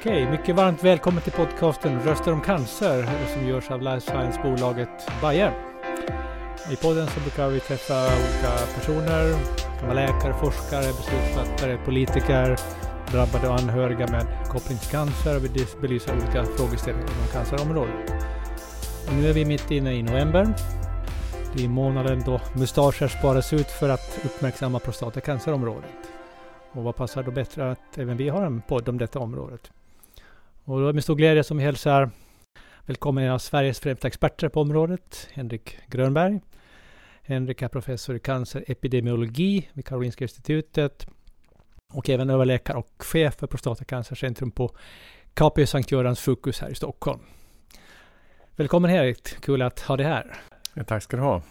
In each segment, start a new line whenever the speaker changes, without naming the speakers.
Okej, mycket varmt välkommen till podcasten Röster om cancer som görs av Life Science-bolaget Bayer. I podden så brukar vi träffa olika personer, läkare, forskare, beslutsfattare, politiker, drabbade och anhöriga med koppling till cancer och vi belyser olika frågeställningar inom cancerområdet. Och nu är vi mitt inne i november. Det är månaden då mustascher sparas ut för att uppmärksamma prostatacancerområdet. Och vad passar då bättre att även vi har en podd om detta området? Och då är med stor glädje som vi hälsar välkommen en av Sveriges främsta experter på området, Henrik Grönberg. Henrik är professor i cancerepidemiologi vid Karolinska institutet och även överläkare och chef för Prostatacancercentrum på KP Sankt Görans sjukhus här i Stockholm. Välkommen Henrik, kul att ha dig här.
Ja, tack ska du ha.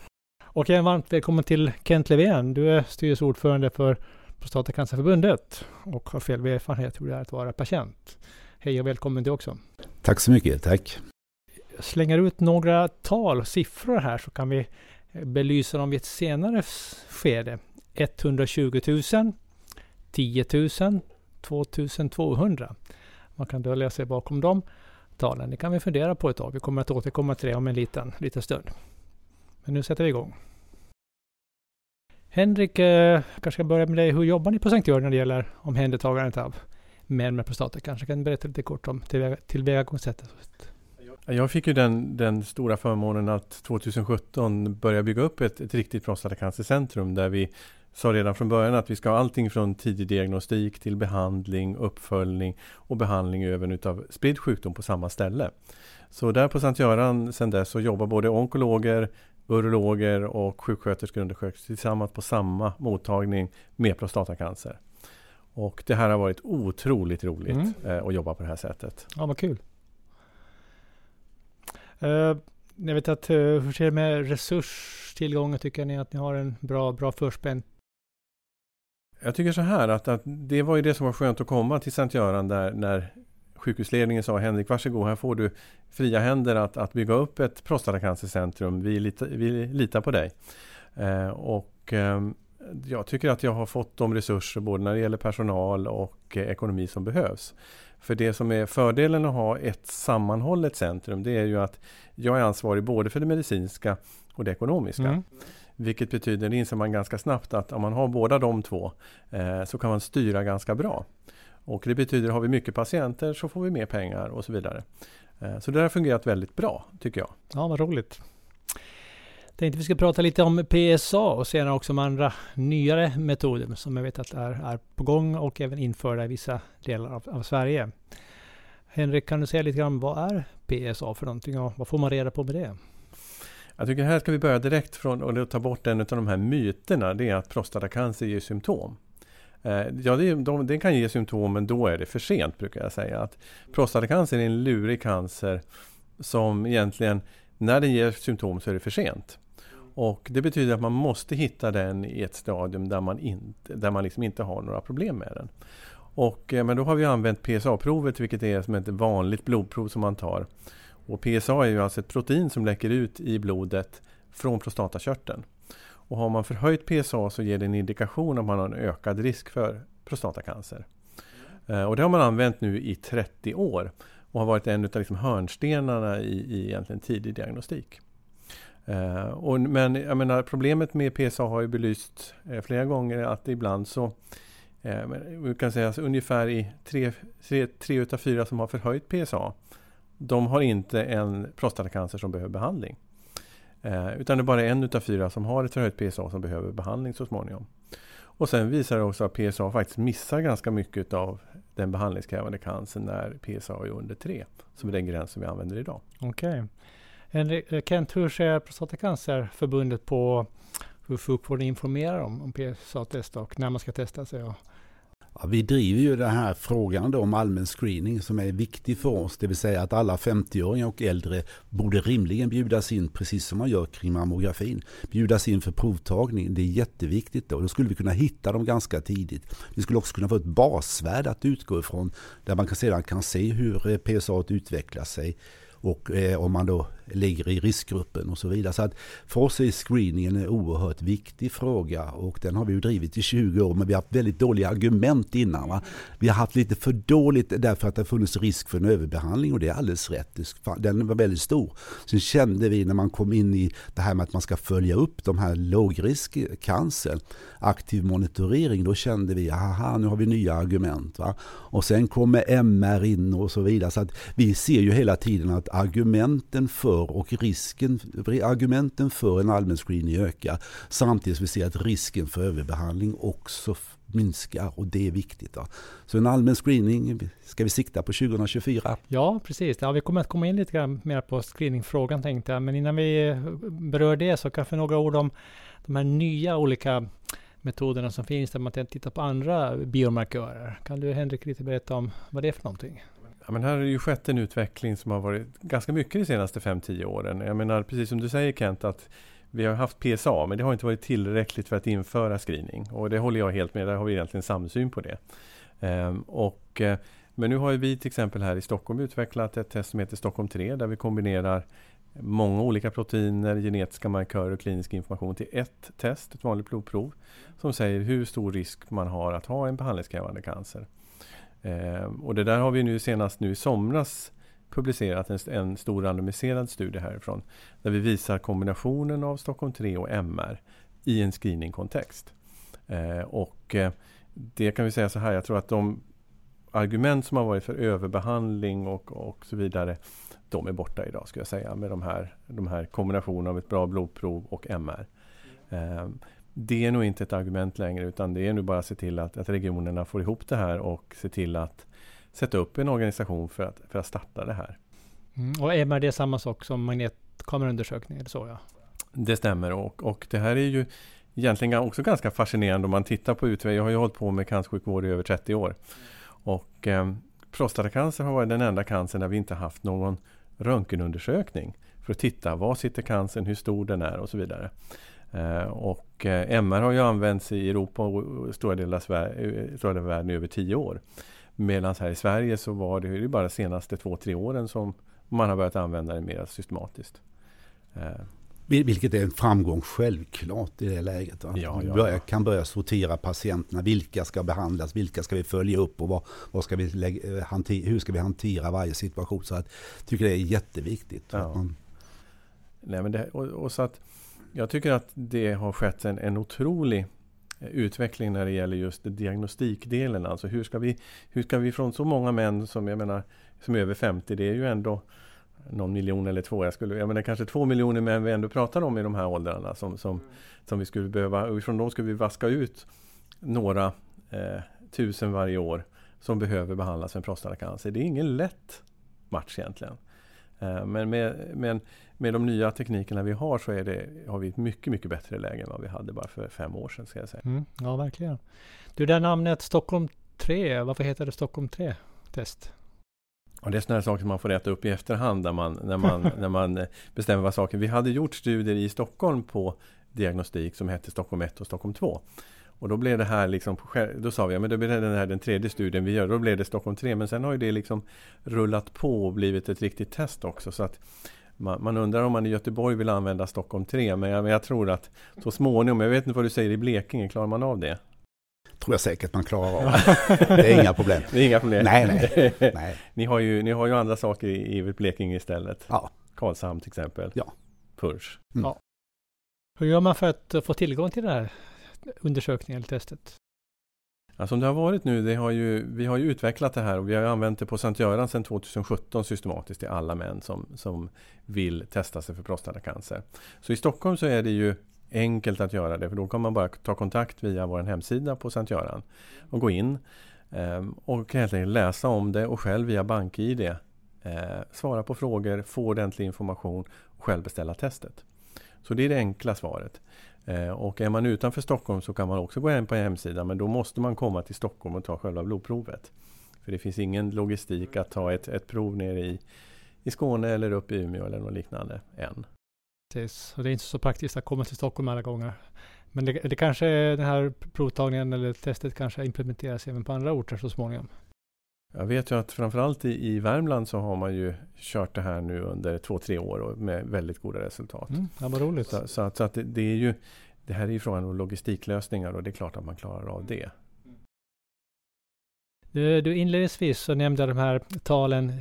Och även varmt välkommen till Kent Levén. Du är styrelseordförande för Prostatacancerförbundet och har fel erfarenhet hur det är att vara patient. Hej och välkommen du också.
Tack så mycket, tack.
Jag slänger ut några tal, siffror här så kan vi belysa dem i ett senare skede. 120 000, 10 000, 2200. Man kan dölja sig bakom de talen. Det kan vi fundera på ett tag. Vi kommer att återkomma till det om en liten, liten stund. Men nu sätter vi igång. Henrik, eh, kanske ska börja med dig. Hur jobbar ni på Sankt Jörgen när det gäller omhändertagandet av mer med prostata? Kanske kan berätta lite kort om tillvägagångssättet?
Jag fick ju den, den stora förmånen att 2017 börja bygga upp ett, ett riktigt prostatacancercentrum där vi sa redan från början att vi ska ha allting från tidig diagnostik till behandling, uppföljning och behandling även utav spridd sjukdom på samma ställe. Så där på Sankt Göran sedan dess så jobbar både onkologer, urologer och sjuksköterskor och undersköterskor tillsammans på samma mottagning med prostatacancer. Och det här har varit otroligt roligt mm. eh, att jobba på det här sättet.
Ja, vad kul. Uh, jag vet att, uh, hur ser det med resurstillgången? Tycker ni att ni har en bra, bra förspänn?
Jag tycker så här att, att det var ju det som var skönt att komma till Sankt Göran där när sjukhusledningen sa Henrik, varsågod, här får du fria händer att, att bygga upp ett prostatacancercentrum. Vi, lita, vi litar på dig. Eh, och eh, jag tycker att jag har fått de resurser både när det gäller personal och eh, ekonomi som behövs. För det som är fördelen att ha ett sammanhållet centrum det är ju att jag är ansvarig både för det medicinska och det ekonomiska. Mm. Vilket betyder, det inser man ganska snabbt, att om man har båda de två eh, så kan man styra ganska bra. Och det betyder, har vi mycket patienter så får vi mer pengar och så vidare. Eh, så det har fungerat väldigt bra, tycker jag.
Ja, vad roligt. Tänkte vi ska prata lite om PSA och senare också om andra nyare metoder som jag vet att är, är på gång och även införda i vissa delar av, av Sverige. Henrik, kan du säga lite grann vad är PSA för någonting och vad får man reda på med det?
Jag tycker här ska vi börja direkt från och ta bort en av de här myterna. Det är att prostatacancer ger symptom. Eh, ja, det, de, det, kan ge symptom men då är det för sent brukar jag säga. Att prostatacancer är en lurig cancer som egentligen, när den ger symptom så är det för sent. Och det betyder att man måste hitta den i ett stadium där man inte, där man liksom inte har några problem med den. Och, eh, men då har vi använt PSA-provet vilket är som ett vanligt blodprov som man tar. Och PSA är ju alltså ett protein som läcker ut i blodet från prostatakörteln. Och har man förhöjt PSA så ger det en indikation om man har en ökad risk för prostatacancer. Eh, och det har man använt nu i 30 år och har varit en av liksom hörnstenarna i, i egentligen tidig diagnostik. Eh, och, men jag menar, problemet med PSA har ju belyst eh, flera gånger att ibland så eh, vi kan säga alltså, ungefär i tre, tre, tre utav fyra som har förhöjt PSA de har inte en prostatacancer som behöver behandling. Eh, utan det är bara en utav fyra som har ett förhöjt PSA som behöver behandling så småningom. Och sen visar det också att PSA faktiskt missar ganska mycket av den behandlingskrävande cancern när PSA är under 3. Som är den gräns som vi använder idag.
Okej. Okay. Eh, Kent, hur ser Prostatacancerförbundet på hur sjukvården informerar om, om PSA-test och när man ska testa sig? Och
Ja, vi driver ju den här frågan om allmän screening som är viktig för oss. Det vill säga att alla 50-åringar och äldre borde rimligen bjudas in, precis som man gör kring mammografin, bjudas in för provtagning. Det är jätteviktigt då. Då skulle vi kunna hitta dem ganska tidigt. Vi skulle också kunna få ett basvärde att utgå ifrån där man sedan kan se hur eh, PSA utvecklar sig och eh, om man då ligger i riskgruppen och så vidare. Så att för oss är screeningen en oerhört viktig fråga och den har vi ju drivit i 20 år men vi har haft väldigt dåliga argument innan. Va? Vi har haft lite för dåligt därför att det har funnits risk för en överbehandling och det är alldeles rätt. Den var väldigt stor. Sen kände vi när man kom in i det här med att man ska följa upp de här lågriskcancer, aktiv monitorering, då kände vi aha nu har vi nya argument. Va? Och sen kommer MR in och så vidare. Så att vi ser ju hela tiden att argumenten för och risken, argumenten för en allmän screening ökar. Samtidigt som vi ser att risken för överbehandling också minskar och det är viktigt. Då. Så en allmän screening ska vi sikta på 2024.
Ja, precis. Ja, vi kommer att komma in lite grann mer på screeningfrågan tänkte jag. Men innan vi eh, berör det så kanske några ord om de här nya olika metoderna som finns där man tittar på andra biomarkörer. Kan du Henrik lite berätta om vad det är för någonting?
Ja, men här har det ju skett en utveckling som har varit ganska mycket de senaste 5-10 åren. Jag menar precis som du säger Kent att vi har haft PSA men det har inte varit tillräckligt för att införa screening. Och det håller jag helt med, där har vi egentligen samsyn på det. Ehm, och, eh, men nu har vi till exempel här i Stockholm utvecklat ett test som heter Stockholm 3 där vi kombinerar många olika proteiner, genetiska markörer och klinisk information till ett test, ett vanligt blodprov, som säger hur stor risk man har att ha en behandlingskrävande cancer. Eh, och det där har vi nu senast nu i somras publicerat en, en stor randomiserad studie härifrån, där vi visar kombinationen av Stockholm 3 och MR i en screeningkontext. Eh, och eh, det kan vi säga så här, jag tror att de argument som har varit för överbehandling och, och så vidare de är borta idag skulle jag säga med de här, de här kombinationerna av ett bra blodprov och MR. Eh, det är nog inte ett argument längre utan det är nu bara att se till att, att regionerna får ihop det här och se till att sätta upp en organisation för att, för att starta det här.
Mm, och MR det är samma sak som magnetkameraundersökning, så ja?
Det stämmer och, och det här är ju egentligen också ganska fascinerande om man tittar på utvecklingen. Jag har ju hållit på med cancersjukvård i över 30 år. Och eh, prostatacancer har varit den enda cancern där vi inte haft någon röntgenundersökning för att titta var sitter cancern, hur stor den är och så vidare. Eh, och eh, MR har ju använts i Europa och stora delar av, Sverige, stora delar av världen i över tio år. Medan här i Sverige så var det, det bara de senaste två, tre åren som man har börjat använda det mer systematiskt.
Eh, vilket är en framgång självklart i det läget. Ja, ja, vi kan börja sortera patienterna. Vilka ska behandlas? Vilka ska vi följa upp? Och vad, vad ska vi lägga, eh, hanter, hur ska vi hantera varje situation? Så att, jag tycker det är jätteviktigt. Ja. Man...
Nej, men det, och, och, så att, jag tycker att det har skett en, en otrolig eh, utveckling när det gäller just diagnostikdelen. Alltså hur ska vi, hur ska vi från så många män som jag menar som är över 50, det är ju ändå någon miljon eller två. Jag, skulle, jag menar kanske två miljoner män vi ändå pratar om i de här åldrarna som, som, mm. som vi skulle behöva, och från dem skulle vi vaska ut några eh, tusen varje år som behöver behandlas för prostatacancer. Det är ingen lätt match egentligen. Eh, men med, med, med de nya teknikerna vi har så är det, har vi ett mycket, mycket bättre läge än vad vi hade bara för fem år sedan. Ska jag säga.
Mm, ja, verkligen. Du, det namnet Stockholm 3, varför heter det Stockholm 3-test?
Och det är sådana saker som man får rätta upp i efterhand när man, när man, när man eh, bestämmer vad saker... Vi hade gjort studier i Stockholm på diagnostik som hette Stockholm 1 och Stockholm 2. Och då blev det här liksom, då sa vi, ja men då blir det den här den tredje studien vi gör, då blev det Stockholm 3. Men sen har ju det liksom rullat på och blivit ett riktigt test också. Så att man, man undrar om man i Göteborg vill använda Stockholm 3. Men jag, men jag tror att så småningom, jag vet inte vad du säger i Blekinge, klarar man av det?
tror jag säkert man klarar av. det är inga problem.
Det är inga problem.
Nej, nej. nej.
ni, har ju, ni har ju andra saker i, i Blekinge istället.
Ja.
Karlshamn till exempel.
Ja.
Purs.
Mm. Ja. Hur gör man för att få tillgång till den här undersökningen eller testet?
Ja, som det har varit nu, det har ju, vi har ju utvecklat det här och vi har använt det på Sankt Göran sedan 2017 systematiskt till alla män som, som vill testa sig för prostatacancer. Så i Stockholm så är det ju enkelt att göra det för då kan man bara ta kontakt via vår hemsida på Sankt Göran och gå in ehm, och helt enkelt läsa om det och själv via BankID eh, svara på frågor, få ordentlig information och själv beställa testet. Så det är det enkla svaret. Eh, och är man utanför Stockholm så kan man också gå in på hemsidan men då måste man komma till Stockholm och ta själva blodprovet. För det finns ingen logistik att ta ett, ett prov nere i, i Skåne eller upp i Umeå eller något liknande än.
Precis, och det är inte så praktiskt att komma till Stockholm alla gånger. Men det, det kanske, den här provtagningen eller testet kanske implementeras även på andra orter så småningom.
Jag vet ju att framförallt i, i Värmland så har man ju kört det här nu under två, tre år och med väldigt goda resultat.
Mm, ja, vad roligt.
Så, så, att, så att det, det, är ju, det här är ju frågan om logistiklösningar och det är klart att man klarar av det.
Du, du inledningsvis så nämnde de här talen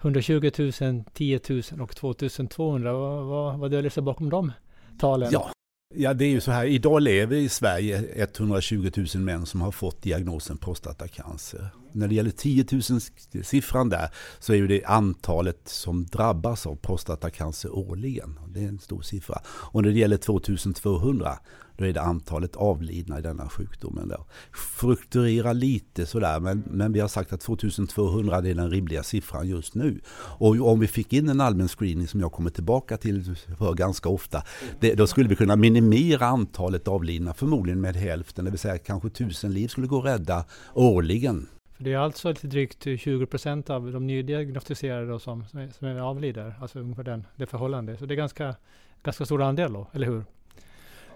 120 000, 10 000 och 2200. Vad, vad, vad döljer sig bakom de talen?
Ja, Ja, det är ju så här. Idag lever i Sverige 120 000 män som har fått diagnosen prostatacancer. När det gäller 10 000-siffran där så är ju det antalet som drabbas av prostatacancer årligen. Det är en stor siffra. Och när det gäller 2200 då är det antalet avlidna i denna sjukdomen. Då. Fluktuerar lite sådär, men, men vi har sagt att 2200 är den rimliga siffran just nu. Och om vi fick in en allmän screening som jag kommer tillbaka till för ganska ofta, det, då skulle vi kunna minimera antalet avlidna förmodligen med hälften, det vill säga kanske tusen liv skulle gå att rädda årligen.
För det är alltså lite drygt 20 procent av de nydiagnostiserade som, som, är, som är avlider, alltså ungefär den, det förhållandet. Så det är ganska, ganska stor andel då, eller hur?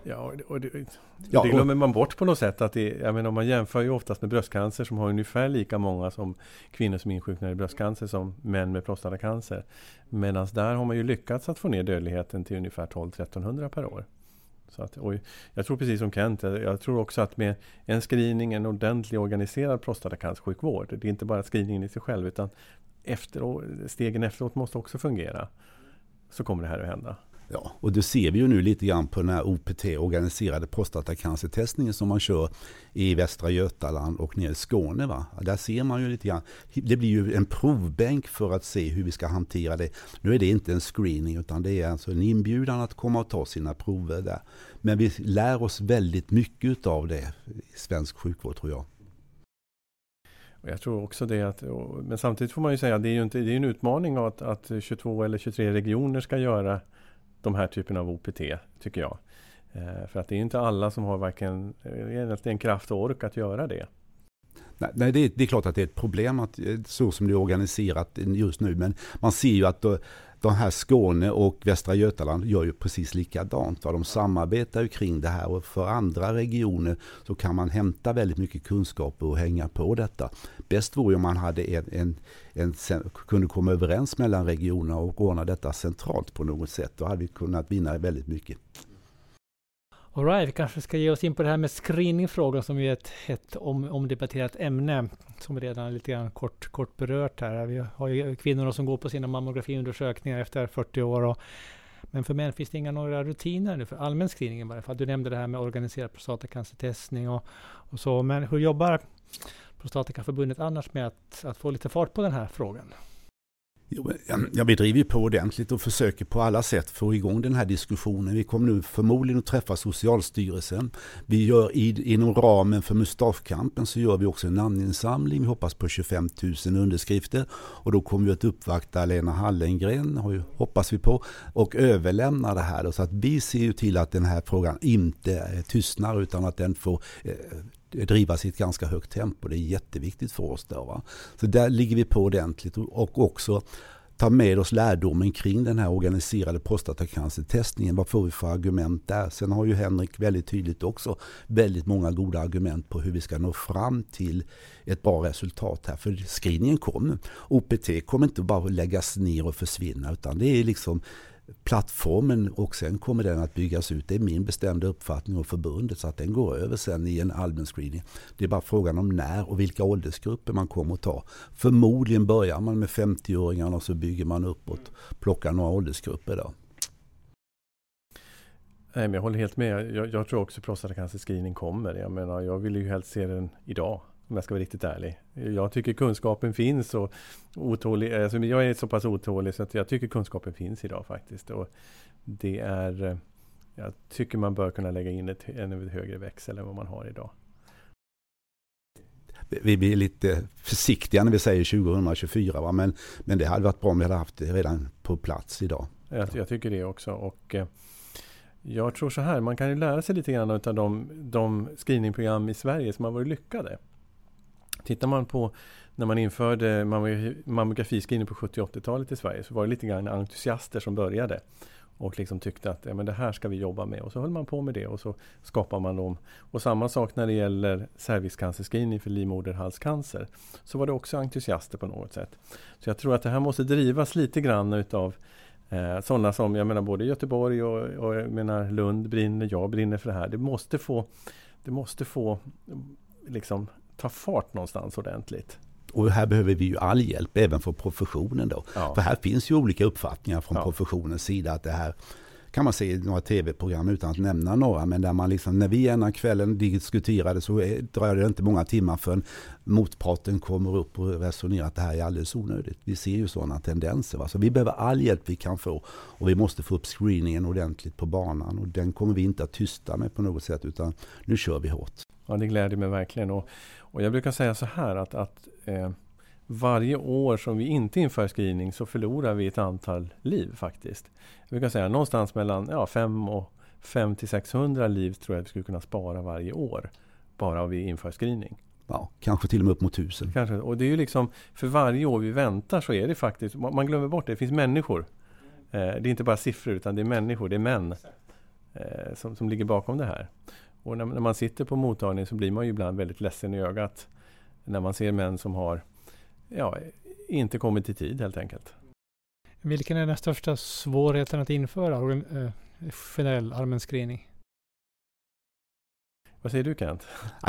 Ja, och det, ja, det glömmer man bort på något sätt. Att det, jag menar, man jämför ju oftast med bröstcancer som har ungefär lika många som kvinnor som insjuknar i bröstcancer som män med prostatacancer. Medan där har man ju lyckats att få ner dödligheten till ungefär 12-1300 per år. Så att, jag tror precis som Kent, jag tror också att med en screening, en ordentlig organiserad prostatacancersjukvård, det är inte bara screeningen i sig själv utan efter, stegen efteråt måste också fungera. Så kommer det här att hända.
Ja, och det ser vi ju nu lite grann på den här OPT, organiserade prostatacancertestningen som man kör i Västra Götaland och nere i Skåne. Va? Där ser man ju lite grann, det blir ju en provbänk för att se hur vi ska hantera det. Nu är det inte en screening utan det är alltså en inbjudan att komma och ta sina prover där. Men vi lär oss väldigt mycket av det i svensk sjukvård tror jag.
Jag tror också det. Att, men samtidigt får man ju säga att det är ju inte, det är en utmaning att, att 22 eller 23 regioner ska göra de här typen av OPT, tycker jag. Eh, för att det är inte alla som har varken eh, egentligen kraft och ork att göra det.
Nej, det är, det är klart att det är ett problem att, eh, så som det är organiserat just nu. Men man ser ju att då, de här Skåne och Västra Götaland gör ju precis likadant. Va? De samarbetar ju kring det här och för andra regioner så kan man hämta väldigt mycket kunskaper och hänga på detta. Bäst vore om man hade en, en, en, kunde komma överens mellan regionerna och ordna detta centralt på något sätt. Då hade vi kunnat vinna väldigt mycket.
Alright, vi kanske ska ge oss in på det här med screeningfrågan som är ett, ett om, omdebatterat ämne som vi redan lite grann kort, kort berört här. Vi har ju kvinnorna som går på sina mammografiundersökningar efter 40 år. Och, men för män finns det inga några rutiner nu för allmän screening i varje fall. Du nämnde det här med organiserad prostatacancertestning och, och så. Men hur jobbar Prostatikaförbundet annars med att, att få lite fart på den här frågan?
Ja, vi driver på ordentligt och försöker på alla sätt få igång den här diskussionen. Vi kommer nu förmodligen att träffa Socialstyrelsen. Vi gör i, inom ramen för Mustafkampen så gör vi också en namninsamling. Vi hoppas på 25 000 underskrifter och då kommer vi att uppvakta Lena Hallengren, hoppas vi på, och överlämna det här. Så att vi ser ju till att den här frågan inte eh, tystnar utan att den får eh, drivas i ett ganska högt tempo. Det är jätteviktigt för oss. Då, va? Så där ligger vi på ordentligt och också ta med oss lärdomen kring den här organiserade prostatacancertestningen. Vad får vi för argument där? Sen har ju Henrik väldigt tydligt också väldigt många goda argument på hur vi ska nå fram till ett bra resultat här. För screeningen kommer. OPT kommer inte bara läggas ner och försvinna utan det är liksom plattformen och sen kommer den att byggas ut. Det är min bestämda uppfattning och förbundet så att den går över sen i en allmän screening. Det är bara frågan om när och vilka åldersgrupper man kommer att ta. Förmodligen börjar man med 50-åringarna och så bygger man uppåt. Plockar några åldersgrupper då.
Nej, men jag håller helt med. Jag, jag tror också prostatacancerscreening kommer. Jag menar, jag vill ju helst se den idag om jag ska vara riktigt ärlig. Jag tycker kunskapen finns och otålig, alltså jag är så pass otålig så att jag tycker kunskapen finns idag faktiskt. Och det är, jag tycker man bör kunna lägga in ett, en högre växel än vad man har idag.
Vi blir lite försiktiga när vi säger 2024, va? Men, men det hade varit bra om vi hade haft det redan på plats idag.
Jag, jag tycker det också. Och, eh, jag tror så här, man kan ju lära sig lite grann av de, de screeningprogram i Sverige som har varit lyckade. Tittar man på när man införde mammografiscreening på 70 80-talet i Sverige så var det lite grann entusiaster som började. och liksom tyckte att ja, men det här ska vi jobba med. Och så höll man på med det och så skapar man dem. Och samma sak när det gäller cervixcancerscreening för livmoderhalscancer. Så var det också entusiaster på något sätt. Så jag tror att det här måste drivas lite grann utav eh, sådana som, jag menar både Göteborg och, och jag menar Lund brinner, jag brinner för det här. Det måste få, det måste få liksom ta fart någonstans ordentligt.
Och här behöver vi ju all hjälp, även från professionen då. Ja. För här finns ju olika uppfattningar från ja. professionens sida att det här kan man se i några tv-program utan att nämna några, men där man liksom, när vi ena kvällen diskuterade så dröjde det inte många timmar förrän motparten kommer upp och resonerar att det här är alldeles onödigt. Vi ser ju sådana tendenser. Va? Så vi behöver all hjälp vi kan få och vi måste få upp screeningen ordentligt på banan och den kommer vi inte att tysta med på något sätt utan nu kör vi hårt.
Ja, det gläder mig verkligen. Och, och jag brukar säga så här att, att eh, varje år som vi inte inför screening så förlorar vi ett antal liv faktiskt. Jag brukar säga någonstans mellan ja, 5 och 5 till 600 liv tror jag vi skulle kunna spara varje år. Bara om vi inför screening.
Ja, kanske till och med upp mot tusen.
Kanske, och det är ju liksom, för varje år vi väntar så är det faktiskt, man glömmer bort det, det finns människor. Eh, det är inte bara siffror utan det är människor, det är män eh, som, som ligger bakom det här. Och när, när man sitter på mottagning så blir man ju ibland väldigt ledsen i ögat. När man ser män som har ja, inte kommit i tid helt enkelt.
Vilken är den största svårigheten att införa eh, generell allmän screening?
Vad säger du Kent?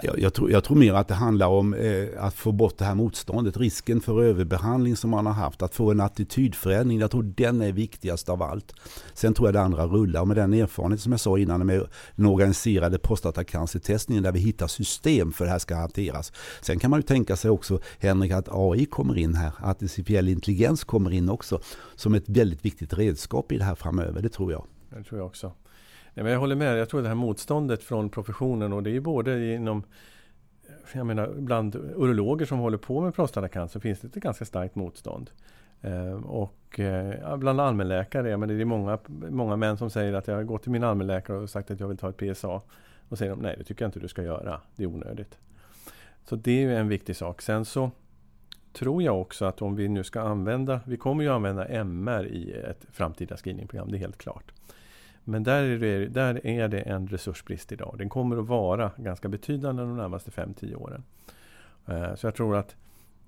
Jag, jag, tror, jag tror mer att det handlar om eh, att få bort det här motståndet, risken för överbehandling som man har haft, att få en attitydförändring. Jag tror den är viktigast av allt. Sen tror jag det andra rullar och med den erfarenhet som jag sa innan med den organiserade prostatacancertestningen där vi hittar system för det här ska hanteras. Sen kan man ju tänka sig också Henrik att AI kommer in här, att artificiell intelligens kommer in också som ett väldigt viktigt redskap i det här framöver, det tror jag.
Det tror jag också. Nej, men jag håller med. Jag tror det här motståndet från professionen och det är både inom jag menar, bland urologer som håller på med prostatacancer finns det ett ganska starkt motstånd. Ehm, och eh, bland allmänläkare, men det är många, många män som säger att jag har gått till min allmänläkare och sagt att jag vill ta ett PSA. Och säger de, nej det tycker jag inte du ska göra, det är onödigt. Så det är ju en viktig sak. Sen så tror jag också att om vi nu ska använda, vi kommer ju använda MR i ett framtida screeningprogram, det är helt klart. Men där är, det, där är det en resursbrist idag. Den kommer att vara ganska betydande de närmaste 5-10 åren. Eh, så jag tror att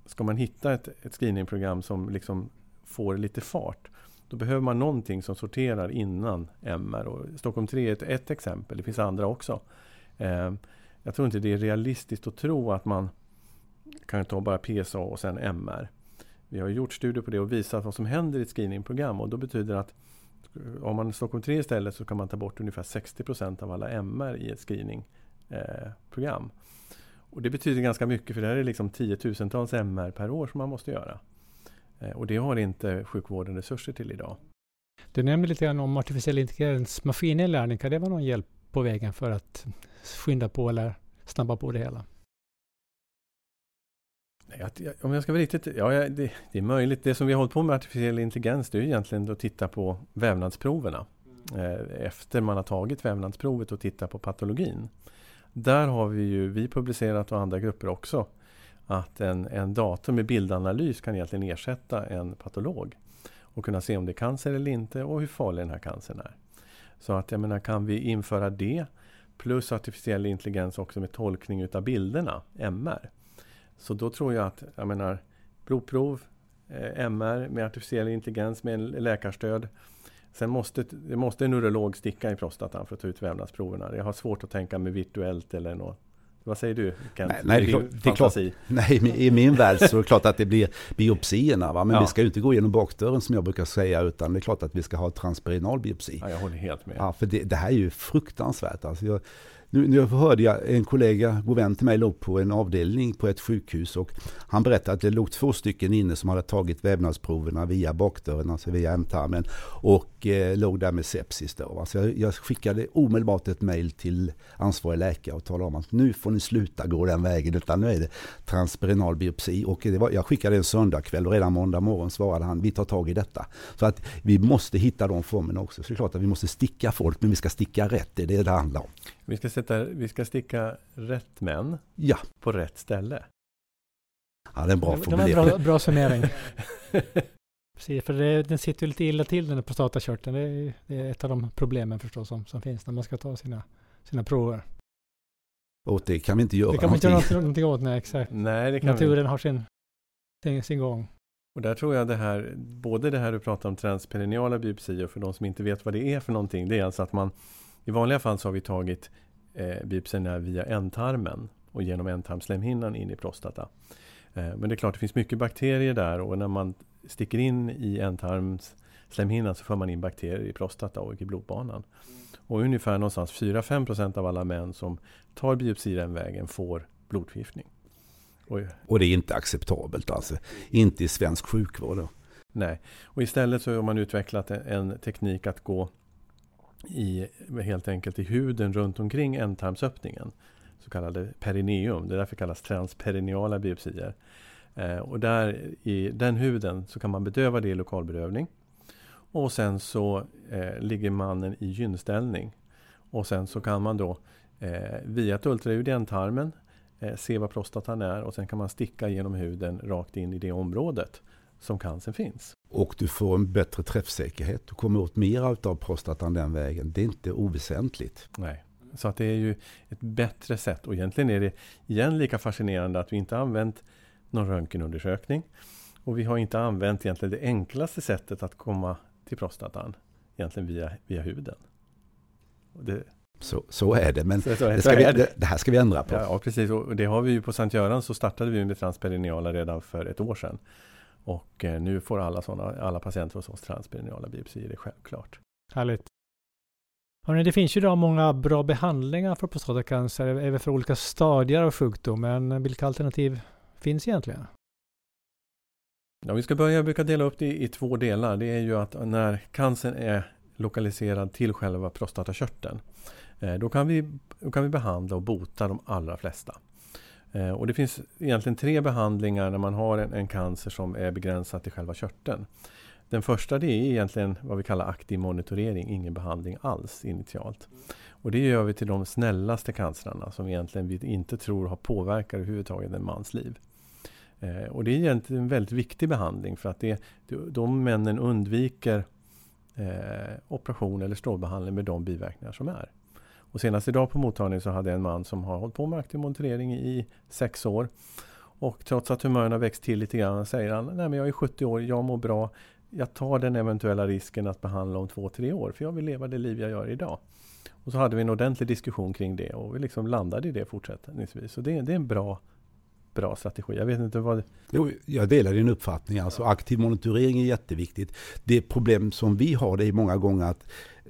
ska man hitta ett, ett screeningprogram som liksom får lite fart då behöver man någonting som sorterar innan MR. Och Stockholm 3 är ett, ett exempel, det finns andra också. Eh, jag tror inte det är realistiskt att tro att man kan ta bara PSA och sen MR. Vi har gjort studier på det och visat vad som händer i ett screeningprogram och då betyder det att om man Stockholm 3 istället så kan man ta bort ungefär 60 procent av alla MR i ett screeningprogram. Eh, och det betyder ganska mycket för det här är liksom tiotusentals MR per år som man måste göra. Eh, och det har inte sjukvården resurser till idag.
Du nämnde lite grann om artificiell intelligens maskininlärning. Kan det vara någon hjälp på vägen för att skynda på eller snabba på det hela?
Om jag ska vara riktigt... Ja, det, det, är möjligt. Det som vi har hållit på med artificiell intelligens det är egentligen att titta på vävnadsproverna. Eh, efter man har tagit vävnadsprovet och titta på patologin. Där har vi ju, vi publicerat och andra grupper också, att en, en dator med bildanalys kan egentligen ersätta en patolog. Och kunna se om det är cancer eller inte och hur farlig den här cancern är. Så att jag menar, kan vi införa det plus artificiell intelligens också med tolkning utav bilderna, MR. Så då tror jag att, jag menar, blodprov, eh, MR med artificiell intelligens med läkarstöd. Sen måste, det måste en urolog sticka i prostatan för att ta ut vävnadsproverna. Jag har svårt att tänka mig virtuellt eller något. Vad säger du Kent?
Nej, nej, det, är klart, det är klart, nej, i min värld så är det klart att det blir biopsierna. Va? Men ja. vi ska ju inte gå igenom bakdörren som jag brukar säga, utan det är klart att vi ska ha transperinal biopsi.
Ja, jag håller helt med.
Ja, för det, det här är ju fruktansvärt. Alltså jag, nu, nu hörde jag en kollega, god vän till mig, låg på en avdelning på ett sjukhus och han berättade att det låg två stycken inne som hade tagit vävnadsproverna via bakdörren, alltså via ändtarmen. Och eh, låg där med sepsis. Då. Alltså jag, jag skickade omedelbart ett mail till ansvarig läkare och talade om att nu får ni sluta gå den vägen utan nu är det transperinal biopsi. Och det var, jag skickade en söndagkväll och redan måndag morgon svarade han vi tar tag i detta. Så att vi måste hitta de formerna också. Så det är klart att vi måste sticka folk men vi ska sticka rätt, det är det det handlar om.
Vi ska, sätta, vi ska sticka rätt män
ja.
på rätt ställe.
Ja, det är en bra
formulering. Det var en bra, bra summering. Precis, för det, den sitter ju lite illa till den här prostatakörteln. Det är, det är ett av de problemen förstås som, som finns när man ska ta sina, sina prover.
Och det kan vi inte göra
Det kan man inte göra någonting. någonting, åt, nej exakt.
Nej, det kan vi
Naturen har sin, sin, sin gång.
Och där tror jag det här, både det här du pratar om transperineala biopsier, för de som inte vet vad det är för någonting, det är alltså att man i vanliga fall så har vi tagit eh, biopsierna via ändtarmen och genom ändtarmslemhinnan in i prostata. Eh, men det är klart, det finns mycket bakterier där och när man sticker in i ändtarmslemhinnan så får man in bakterier i prostata och i blodbanan. Och ungefär någonstans 4-5% av alla män som tar biopsi den vägen får blodförgiftning. Och
Och det är inte acceptabelt alltså. Inte i svensk sjukvård. Då.
Nej, och istället så har man utvecklat en, en teknik att gå i, helt enkelt i huden runt omkring ändtarmsöppningen. Så kallade perineum. Det är därför kallas transperineala biopsier. Eh, och där i den huden så kan man bedöva det i lokalbedövning. Och sen så eh, ligger mannen i gynställning. Och sen så kan man då eh, via ett ultraljud i ändtarmen eh, se vad prostatan är och sen kan man sticka genom huden rakt in i det området som cancern finns.
Och du får en bättre träffsäkerhet. Du kommer åt mer av prostatan den vägen. Det är inte oväsentligt.
Nej. Så att det är ju ett bättre sätt och egentligen är det igen lika fascinerande att vi inte använt någon röntgenundersökning. Och vi har inte använt egentligen det enklaste sättet att komma till prostatan egentligen via, via huden. Och Det,
Så, så är det. Men
så, så,
det, ska vi,
är det.
det, det här ska vi ändra på.
Ja, precis. Och det har vi ju på Sankt Göran så startade vi med transperineala redan för ett år sedan. Och eh, nu får alla, såna, alla patienter hos oss transperineala biopsier, det är självklart.
Härligt. Hörrni, det finns ju idag många bra behandlingar för prostatacancer, även för olika stadier av sjukdom. Men vilka alternativ finns egentligen?
Ja, vi ska börja, jag brukar dela upp det i två delar. Det är ju att när cancern är lokaliserad till själva prostatakörteln. Eh, då kan, vi, då kan vi behandla och bota de allra flesta. Eh, och det finns egentligen tre behandlingar när man har en, en cancer som är begränsad till själva körteln. Den första det är egentligen vad vi kallar aktiv monitorering, ingen behandling alls initialt. Och det gör vi till de snällaste cancerna som egentligen vi inte tror har påverkat överhuvudtaget en mans liv. Eh, och det är egentligen en väldigt viktig behandling för att det, de männen undviker eh, operation eller strålbehandling med de biverkningar som är. Och senast idag på mottagningen så hade jag en man som har hållit på med aktiv monitorering i sex år. Och trots att humören har växt till lite grann säger han, nej men jag är 70 år, jag mår bra. Jag tar den eventuella risken att behandla om två, tre år för jag vill leva det liv jag gör idag. Och så hade vi en ordentlig diskussion kring det och vi liksom landade i det fortsättningsvis. Så det, det är en bra, bra strategi. Jag vet inte vad...
Jo, jag delar din uppfattning. Alltså, aktiv monitorering är jätteviktigt. Det problem som vi har det är många gånger att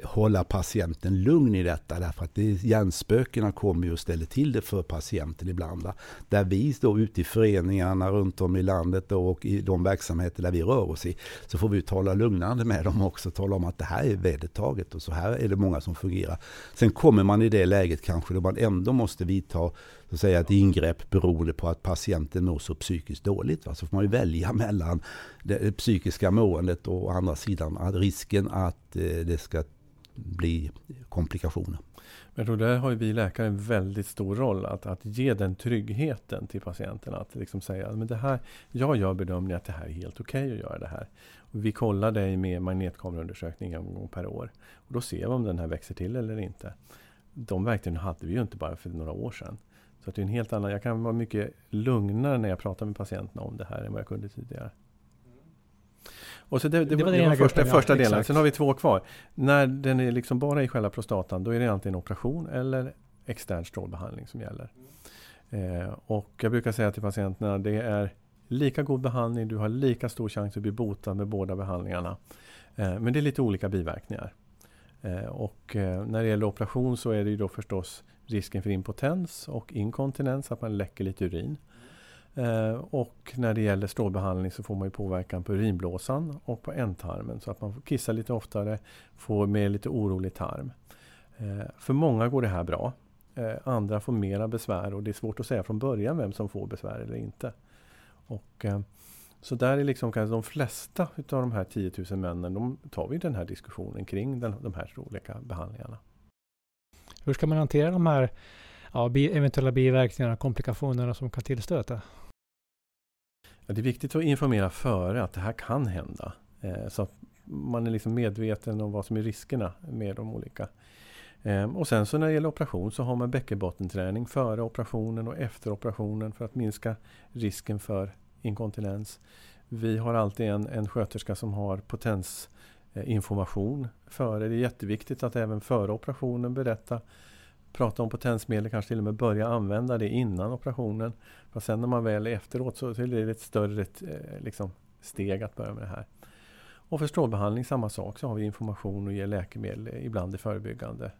hålla patienten lugn i detta. Därför att det, hjärnspökena kommer ju och ställer till det för patienten ibland. Va? Där vi då ute i föreningarna runt om i landet då, och i de verksamheter där vi rör oss i. Så får vi tala lugnande med dem också. Tala om att det här är vedertaget och så här är det många som fungerar. Sen kommer man i det läget kanske då man ändå måste vidta så att säga, ett ingrepp beroende på att patienten mår så psykiskt dåligt. Va? Så får man ju välja mellan det psykiska måendet och å andra sidan risken att eh, det ska bli komplikationer.
Men jag tror där har ju vi läkare en väldigt stor roll att, att ge den tryggheten till patienten. Att liksom säga men det här, jag gör bedömningen att det här är helt okej okay att göra det här. Och vi kollar dig med magnetkameraundersökning en gång per år. Och då ser vi om den här växer till eller inte. De verktygen hade vi ju inte bara för några år sedan. Så att det är en helt annan, jag kan vara mycket lugnare när jag pratar med patienterna om det här än vad jag kunde tidigare. Och så det, det, det var, det var första, gruppen, första ja, delen. Exakt. Sen har vi två kvar. När den är liksom bara i själva prostatan då är det antingen operation eller extern strålbehandling som gäller. Eh, och jag brukar säga till patienterna det är lika god behandling, du har lika stor chans att bli botad med båda behandlingarna. Eh, men det är lite olika biverkningar. Eh, och eh, när det gäller operation så är det ju då förstås risken för impotens och inkontinens, att man läcker lite urin. Eh, och när det gäller strålbehandling så får man ju påverkan på urinblåsan och på ändtarmen så att man får kissa lite oftare, får med lite orolig tarm. Eh, för många går det här bra. Eh, andra får mera besvär och det är svårt att säga från början vem som får besvär eller inte. Och, så där är liksom kanske de flesta utav de här 10 000 männen, de tar vi den här diskussionen kring den, de här olika behandlingarna.
Hur ska man hantera de här ja, eventuella biverkningarna och komplikationerna som kan tillstöta?
Det är viktigt att informera före att det här kan hända. Eh, så att man är liksom medveten om vad som är riskerna med de olika. Eh, och sen så när det gäller operation så har man bäckenbottenträning före operationen och efter operationen för att minska risken för inkontinens. Vi har alltid en, en sköterska som har potensinformation eh, före. Det är jätteviktigt att även före operationen berätta prata om potensmedel, kanske till och med börja använda det innan operationen. För sen när man väl är efteråt så är det ett större eh, liksom, steg att börja med det här. Och för strålbehandling samma sak, så har vi information och ger läkemedel, ibland i förebyggande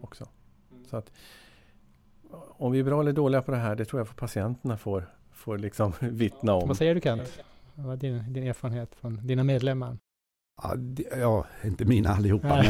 också. Så att om vi är bra eller dåliga på det här, det tror jag för patienterna får, får liksom vittna om.
Vad säger du Kent? Vad är din, din erfarenhet från dina medlemmar?
Ja, ja, inte mina allihopa,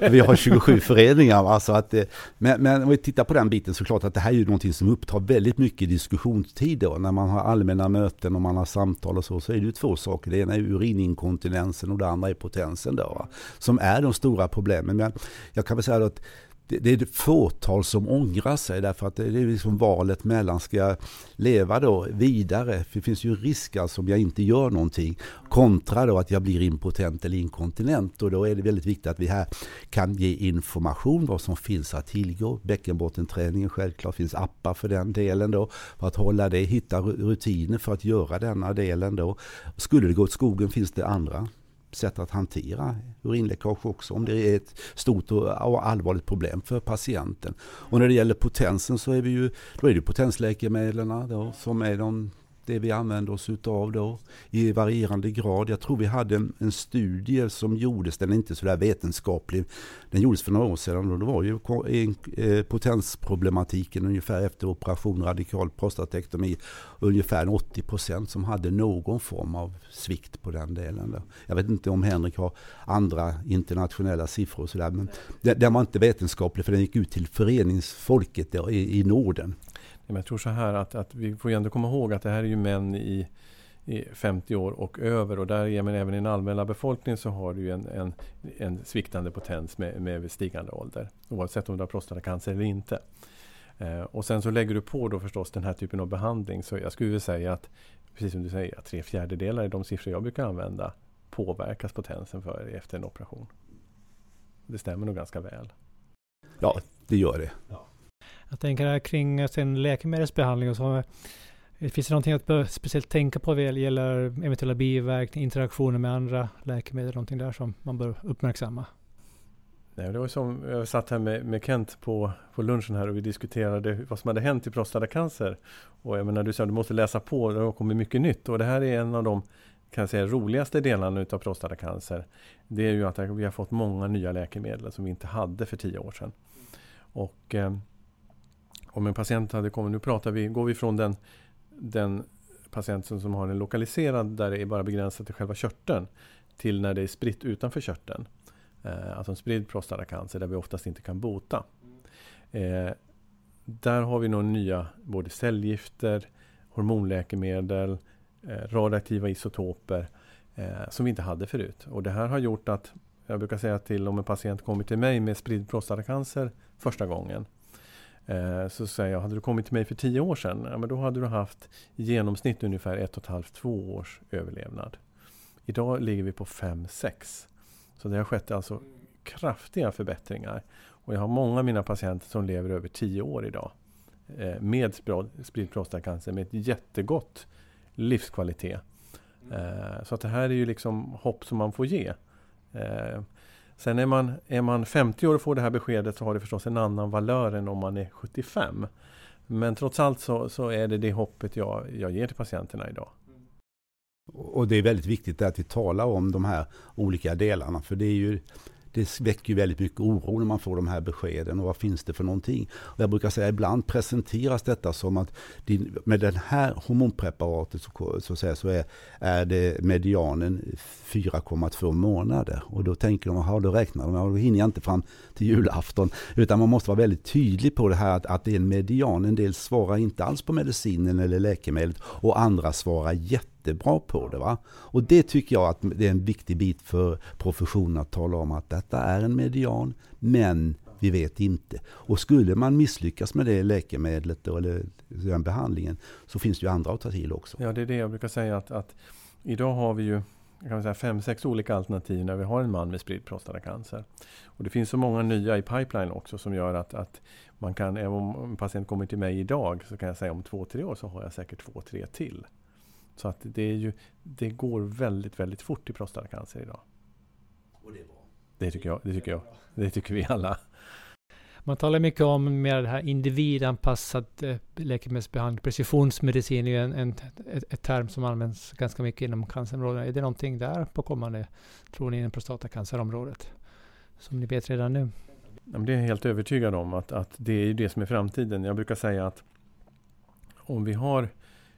men, vi har 27 föreningar. Alltså att, men, men om vi tittar på den biten så klart att det här är ju någonting som upptar väldigt mycket diskussionstid. Då. När man har allmänna möten och man har samtal och så, så är det ju två saker. Det ena är urininkontinensen och det andra är potensen då, som är de stora problemen. Men jag kan väl säga att det, det är ett fåtal som ångrar sig därför att det är liksom valet mellan ska jag leva då vidare, för det finns ju risk alltså om jag inte gör någonting, kontra då att jag blir impotent eller inkontinent och då är det väldigt viktigt att vi här kan ge information vad som finns att tillgå. Bäckenbottenträningen självklart finns appar för den delen då, för att hålla det, hitta rutiner för att göra denna delen då. Skulle det gå åt skogen finns det andra sätt att hantera urinläckage också om det är ett stort och allvarligt problem för patienten. Och när det gäller potensen så är vi ju, då är det potensläkemedlen som är de det vi använder oss utav då i varierande grad. Jag tror vi hade en, en studie som gjordes, den är inte sådär vetenskaplig, den gjordes för några år sedan och det var ju eh, potensproblematiken ungefär efter operation radikal prostatektomi, ungefär 80 procent som hade någon form av svikt på den delen. Då. Jag vet inte om Henrik har andra internationella siffror och sådär, men den var inte vetenskaplig för den gick ut till föreningsfolket i, i Norden.
Men jag tror så här att, att vi får ju ändå komma ihåg att det här är ju män i, i 50 år och över och där, men även i den allmänna befolkningen så har du ju en, en, en sviktande potens med, med stigande ålder. Oavsett om du har prostatacancer eller inte. Eh, och sen så lägger du på då förstås den här typen av behandling. Så jag skulle vilja säga att, precis som du säger, att tre fjärdedelar är de siffror jag brukar använda påverkas potensen för efter en operation. Det stämmer nog ganska väl.
Ja, det gör det. Ja.
Jag tänker kring sin läkemedelsbehandling och så. Finns det någonting att speciellt tänka på vad gäller eventuella biverkningar, interaktioner med andra läkemedel, någonting där som man bör uppmärksamma?
Nej, det var som, jag satt här med, med Kent på, på lunchen här och vi diskuterade vad som hade hänt i prostatacancer. Och jag menar, du sa att du måste läsa på, det har kommit mycket nytt. Och det här är en av de kan säga, roligaste delarna utav prostatacancer. Det är ju att vi har fått många nya läkemedel som vi inte hade för tio år sedan. Och eh, om en patient hade kommit, nu pratar vi, går vi från den, den patienten som har en lokaliserad där det är bara begränsat till själva körteln till när det är spritt utanför körteln. Eh, alltså en spridd prostatacancer där vi oftast inte kan bota. Eh, där har vi nog nya både cellgifter, hormonläkemedel, eh, radioaktiva isotoper eh, som vi inte hade förut. Och det här har gjort att jag brukar säga till om en patient kommer till mig med spridd prostatacancer första gången så säger jag, hade du kommit till mig för tio år sedan, ja, men då hade du haft i genomsnitt ungefär ett och ett halvt, två års överlevnad. Idag ligger vi på fem, sex. Så det har skett alltså kraftiga förbättringar. Och jag har många av mina patienter som lever över tio år idag. Eh, med spridd prostatacancer med ett jättegott livskvalitet. Eh, så att det här är ju liksom hopp som man får ge. Sen är man, är man 50 år och får det här beskedet så har det förstås en annan valör än om man är 75. Men trots allt så, så är det det hoppet jag, jag ger till patienterna idag.
Och det är väldigt viktigt att vi talar om de här olika delarna. För det är ju det väcker väldigt mycket oro när man får de här beskeden och vad finns det för någonting. Och jag brukar säga ibland presenteras detta som att din, med det här hormonpreparatet så, så, säga, så är, är det medianen 4,2 månader. Och då tänker de, jaha då räknar de, då hinner jag inte fram till julafton. Utan man måste vara väldigt tydlig på det här att, att det är en median. En del svarar inte alls på medicinen eller läkemedlet och andra svarar jätte jättebra på det. Va? Och det tycker jag att det är en viktig bit för professionen att tala om att detta är en median, men vi vet inte. Och skulle man misslyckas med det läkemedlet då, eller den behandlingen så finns det ju andra att ta till också.
Ja, det är det jag brukar säga att, att idag har vi ju kan säga fem, sex olika alternativ när vi har en man med spridd prostatacancer. Och det finns så många nya i pipeline också som gör att, att man kan, även om en patient kommer till mig idag, så kan jag säga om två, tre år så har jag säkert två, tre till. Så att det, är ju, det går väldigt, väldigt fort i prostatacancer idag.
Och det är bra.
Det tycker jag. Det tycker, jag. Det tycker vi alla.
Man talar mycket om mer det här individanpassad eh, läkemedelsbehandling. Precisionsmedicin är ju en, en ett, ett, term som används ganska mycket inom cancerområdet. Är det någonting där på kommande, tror ni, inom prostatacancerområdet? Som ni vet redan nu?
Det är jag helt övertygad om att, att det är det som är framtiden. Jag brukar säga att om vi har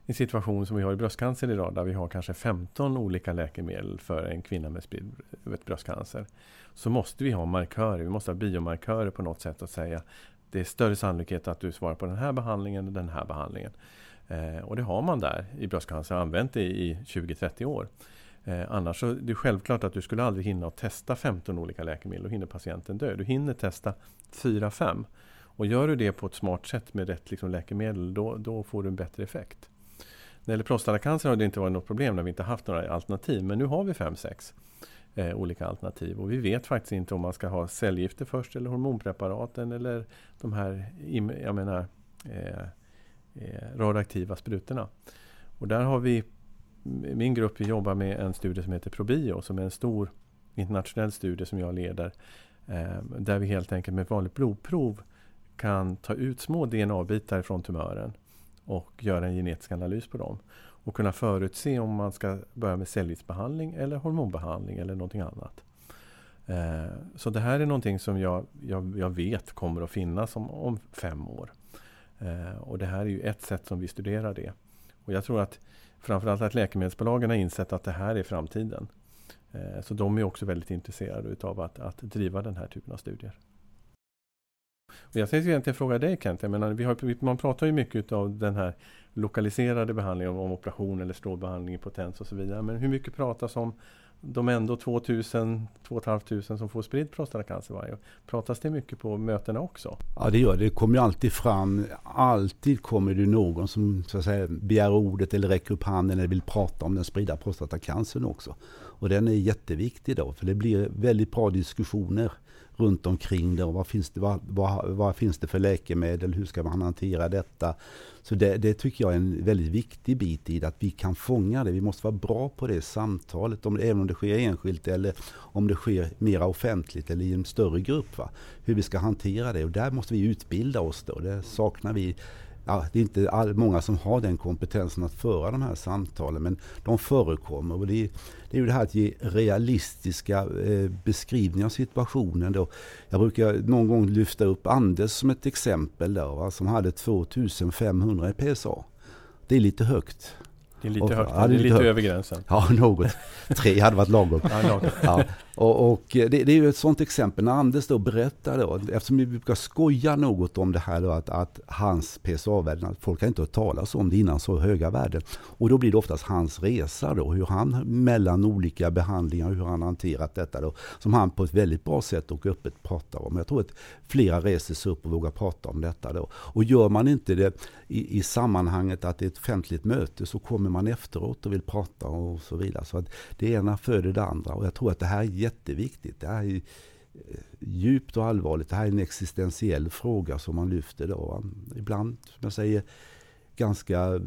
en situation som vi har i bröstcancer idag där vi har kanske 15 olika läkemedel för en kvinna med spridd bröstcancer. Så måste vi ha markörer, vi måste ha biomarkörer på något sätt att säga det är större sannolikhet att du svarar på den här behandlingen och den här behandlingen. Eh, och det har man där i bröstcancer, använt det i 20-30 år. Eh, annars så är det självklart att du skulle aldrig hinna att testa 15 olika läkemedel. Då hinner patienten dö. Du hinner testa 4-5. Och gör du det på ett smart sätt med rätt liksom, läkemedel, då, då får du en bättre effekt. När det gäller prostatacancer har det inte varit något problem när vi inte haft några alternativ. Men nu har vi 5-6 eh, olika alternativ. Och vi vet faktiskt inte om man ska ha cellgifter först eller hormonpreparaten eller de här jag menar, eh, eh, radioaktiva sprutorna. Och där har vi min grupp vi jobbar med en studie som heter Probio som är en stor internationell studie som jag leder. Eh, där vi helt enkelt med ett vanligt blodprov kan ta ut små DNA-bitar från tumören och göra en genetisk analys på dem. Och kunna förutse om man ska börja med cellgiftsbehandling eller hormonbehandling eller någonting annat. Eh, så det här är någonting som jag, jag, jag vet kommer att finnas om, om fem år. Eh, och det här är ju ett sätt som vi studerar det. Och jag tror att framförallt att läkemedelsbolagen har insett att det här är framtiden. Eh, så de är också väldigt intresserade utav att, att driva den här typen av studier. Och jag tänkte egentligen fråga dig Kent, jag menar, vi har, man pratar ju mycket av den här lokaliserade behandlingen om operation eller strålbehandling i potens och så vidare. Men hur mycket pratas om de ändå 2000, 2500 som får spridd prostatacancer varje år. Pratas det mycket på mötena också?
Ja det gör det. Det kommer ju alltid fram. Alltid kommer det någon som så att säga, begär ordet eller räcker upp handen eller vill prata om den spridda prostatacancern också. Och den är jätteviktig då. För det blir väldigt bra diskussioner runt omkring det. Och vad, finns det, vad, vad, vad, finns det för läkemedel? Hur ska man hantera detta? Så det, det, tycker jag är en väldigt viktig bit i det, att vi kan fånga det. Vi måste vara bra på det samtalet, om, även om det sker enskilt eller om det sker mer offentligt eller i en större grupp. Va? Hur vi ska hantera det och där måste vi utbilda oss då. Det saknar vi ja, det är inte all, många som har den kompetensen att föra de här samtalen, men de förekommer. Och det, är, det är ju det här att ge realistiska eh, beskrivningar av situationen. Då. Jag brukar någon gång lyfta upp Anders som ett exempel där, va, som hade 2500 i PSA. Det är lite högt.
Det är lite högt, ja, det är lite, lite över gränsen.
Ja, något. Tre hade varit lagom. ja, och, och det, det, är ju ett sånt exempel när Anders då berättar då, eftersom vi brukar skoja något om det här då, att, att hans PSA-värden, folk har inte hört talas om det innan så höga värden. Och då blir det oftast hans resa då, hur han mellan olika behandlingar, hur han hanterat detta då, som han på ett väldigt bra sätt och öppet pratar om. Jag tror att flera reser sig upp och vågar prata om detta då. Och gör man inte det i, i sammanhanget att det är ett offentligt möte så kommer man efteråt och vill prata och så vidare. Så att det ena föder det andra och jag tror att det här är jätteviktigt. Det här är eh, djupt och allvarligt. Det här är en existentiell fråga som man lyfter då. Ibland, som jag säger, ganska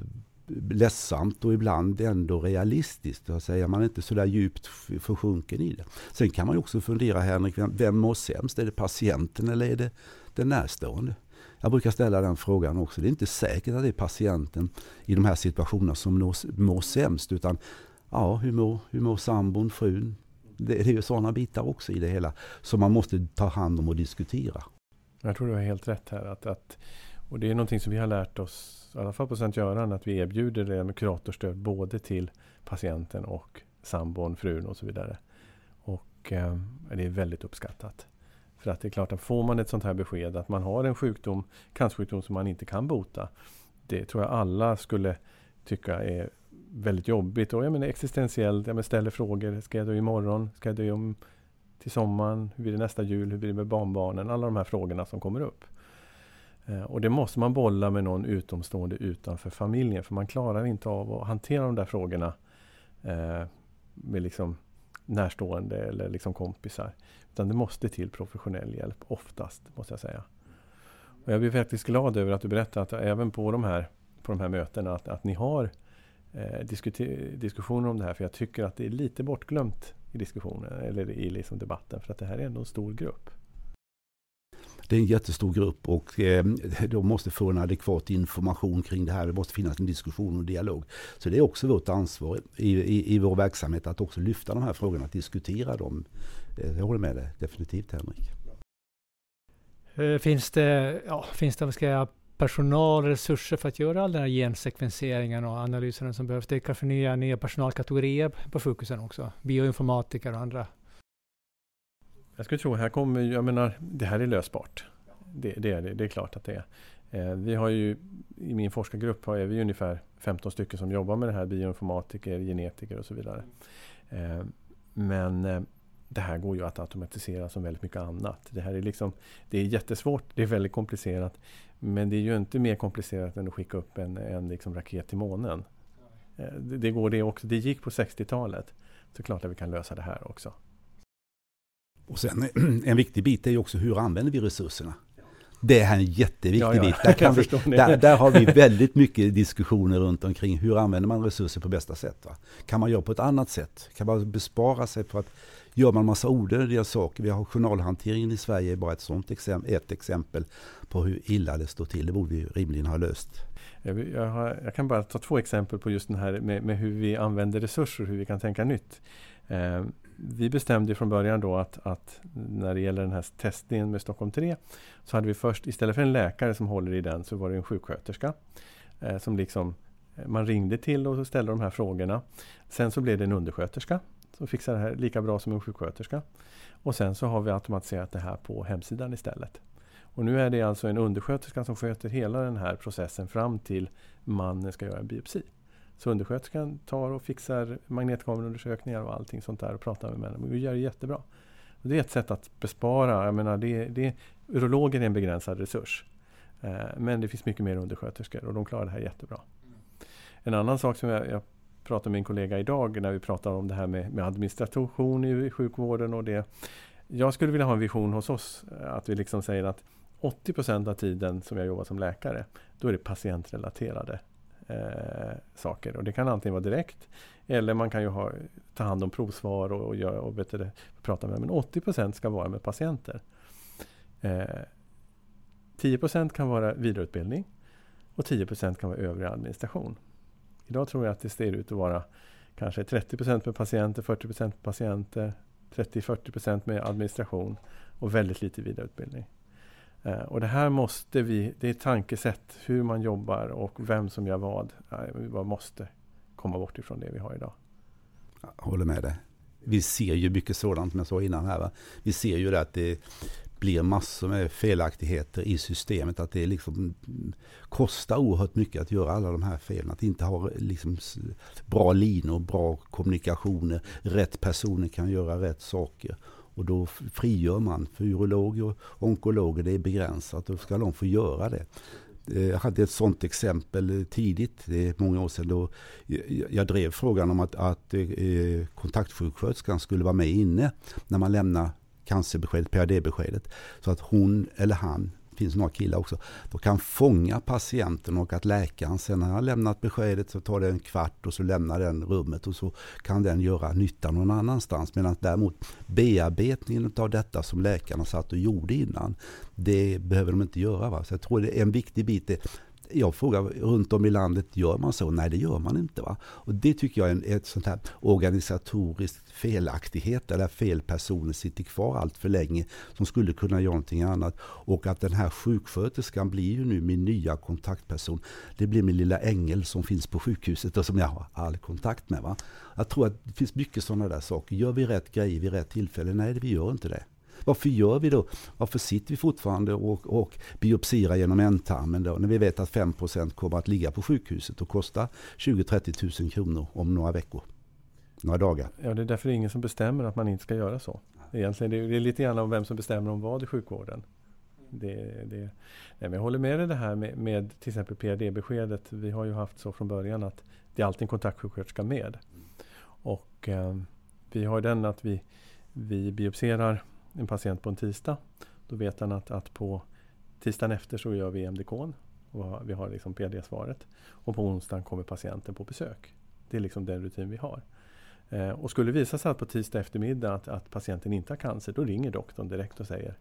ledsamt och ibland ändå realistiskt. Jag säger, man är inte så där djupt försjunken i det. Sen kan man också fundera, Henrik, vem mår sämst? Är det patienten eller är det den närstående? Jag brukar ställa den frågan också. Det är inte säkert att det är patienten i de här situationerna som mår, mår sämst. Utan ja, hur mår, hur mår sambon, frun, det, är ju sådana bitar också i det hela som man måste ta hand om och diskutera.
Jag tror du har helt rätt här. Att, att, och det är någonting som vi har lärt oss, i alla fall på Sankt Göran, att vi erbjuder det med kuratorstöd både till patienten och sambon, frun och så vidare. Och eh, det är väldigt uppskattat. För att det är klart att får man ett sånt här besked att man har en sjukdom, cancersjukdom som man inte kan bota. Det tror jag alla skulle tycka är väldigt jobbigt och jag menar existentiellt. Jag menar, ställer frågor. Ska jag dö imorgon? Ska jag dö om till sommaren? Hur blir det nästa jul? Hur blir det med barnbarnen? Alla de här frågorna som kommer upp. Eh, och det måste man bolla med någon utomstående utanför familjen. För man klarar inte av att hantera de där frågorna eh, med liksom närstående eller liksom kompisar. Utan det måste till professionell hjälp oftast, måste jag säga. Och jag blir faktiskt glad över att du berättar att även på de här, på de här mötena att, att ni har eh, diskussioner om det här. För jag tycker att det är lite bortglömt i diskussionen eller i liksom debatten. För att det här är ändå en stor grupp.
Det är en jättestor grupp och eh, de måste få en adekvat information kring det här. Det måste finnas en diskussion och dialog. Så det är också vårt ansvar i, i, i vår verksamhet att också lyfta de här frågorna, att diskutera dem. Eh, jag håller med dig definitivt Henrik.
Eh, finns det, ja, finns det vad ska jag, personal och resurser för att göra all den här gensekvenseringen och analyserna som behövs? Det är kanske nya, nya personalkategorier på fokusen också? Bioinformatiker och andra
jag skulle tro, här kommer, jag menar, det här är lösbart. Det, det är det, det är klart att det är. Eh, vi har ju, i min forskargrupp är vi ungefär 15 stycken som jobbar med det här, bioinformatiker, genetiker och så vidare. Eh, men eh, det här går ju att automatisera som väldigt mycket annat. Det här är liksom, det är jättesvårt, det är väldigt komplicerat. Men det är ju inte mer komplicerat än att skicka upp en, en liksom raket till månen. Det, det går det också. Det gick på 60-talet. Så klart att vi kan lösa det här också.
Och sen en viktig bit är ju också hur använder vi resurserna? Det är en jätteviktig ja, ja. bit.
Där, kan vi,
där, där, har vi väldigt mycket diskussioner runt omkring hur använder man resurser på bästa sätt. Va? Kan man göra på ett annat sätt? Kan man bespara sig för att gör man massa onödiga saker? Vi har journalhanteringen i Sverige är bara ett sånt exempel, ett exempel på hur illa det står till. Det borde vi rimligen ha löst.
Jag, har, jag kan bara ta två exempel på just den här med, med hur vi använder resurser, hur vi kan tänka nytt. Vi bestämde från början då att, att, när det gäller den här testningen med Stockholm 3 så hade vi först, istället för en läkare som håller i den, så var det en sjuksköterska. Eh, som liksom, eh, man ringde till och ställde de här frågorna. Sen så blev det en undersköterska som fixar det här lika bra som en sjuksköterska. Och sen så har vi automatiserat det här på hemsidan istället. Och nu är det alltså en undersköterska som sköter hela den här processen fram till mannen ska göra en biopsi. Så undersköterskan tar och fixar magnetkameraundersökningar och allting sånt där och pratar med männen. Vi gör det jättebra. Och det är ett sätt att bespara. Jag menar, det, det, urologer är en begränsad resurs. Eh, men det finns mycket mer undersköterskor och de klarar det här jättebra. En annan sak som jag, jag pratade med min kollega idag när vi pratade om det här med, med administration i sjukvården och det. Jag skulle vilja ha en vision hos oss eh, att vi liksom säger att 80 procent av tiden som jag jobbar som läkare, då är det patientrelaterade eh, saker. Och det kan antingen vara direkt eller man kan ju ha, ta hand om provsvar och, och, göra, och vet det, prata med. Men 80% ska vara med patienter. Eh, 10% kan vara vidareutbildning och 10% kan vara övrig administration. Idag tror jag att det ser ut att vara kanske 30% med patienter, 40 med patienter, 30-40% med administration och väldigt lite vidareutbildning. Eh, och det här måste vi, det är ett tankesätt hur man jobbar och vem som gör vad. Vi bara måste komma bort ifrån det vi har idag.
Jag håller med dig. Vi ser ju mycket sådant som jag sa innan här. Va? Vi ser ju det att det blir massor med felaktigheter i systemet. Att det liksom kostar oerhört mycket att göra alla de här felen. Att inte ha liksom bra linor, bra kommunikationer. Rätt personer kan göra rätt saker. Och då frigör man. För urologer och onkologer det är begränsat. Då ska de få göra det. Eh, jag hade ett sådant exempel eh, tidigt, det är många år sedan, då jag drev frågan om att, att eh, kontaktsjuksköterskan skulle vara med inne när man lämnar cancerbeskedet, PAD-beskedet. Så att hon eller han finns några killar också, då kan fånga patienten och att läkaren sen när han har lämnat beskedet så tar det en kvart och så lämnar den rummet och så kan den göra nytta någon annanstans. Medan däremot bearbetningen av detta som läkarna satt och gjorde innan, det behöver de inte göra. Va? Så jag tror det är en viktig bit. Det, jag frågar runt om i landet, gör man så? Nej, det gör man inte. va. Och Det tycker jag är ett sånt här organisatoriskt felaktighet, där fel personer sitter kvar allt för länge, som skulle kunna göra någonting annat. Och att den här sjuksköterskan blir ju nu min nya kontaktperson. Det blir min lilla ängel som finns på sjukhuset och som jag har all kontakt med. Va? Jag tror att det finns mycket sådana där saker. Gör vi rätt grejer vid rätt tillfälle? Nej, vi gör inte det. Varför gör vi då? Varför sitter vi fortfarande och, och biopsirar genom ändtarmen då? När vi vet att 5% kommer att ligga på sjukhuset och kosta 20-30 000 kronor om några veckor. Några dagar.
Ja, det är därför det är ingen som bestämmer att man inte ska göra så. Egentligen, det är lite grann om vem som bestämmer om vad i sjukvården. Det, det, nej, men jag håller med dig det här med, med till exempel PRD-beskedet. Vi har ju haft så från början att det är alltid en kontaktsjuksköterska med. Och eh, vi har den att vi, vi biopserar en patient på en tisdag. Då vet han att, att på tisdagen efter så gör vi MDK och vi har liksom PD-svaret. Och på onsdagen kommer patienten på besök. Det är liksom den rutin vi har. Eh, och skulle det visa sig att på tisdag eftermiddag att, att, patienten inte har cancer, då ringer doktorn direkt och säger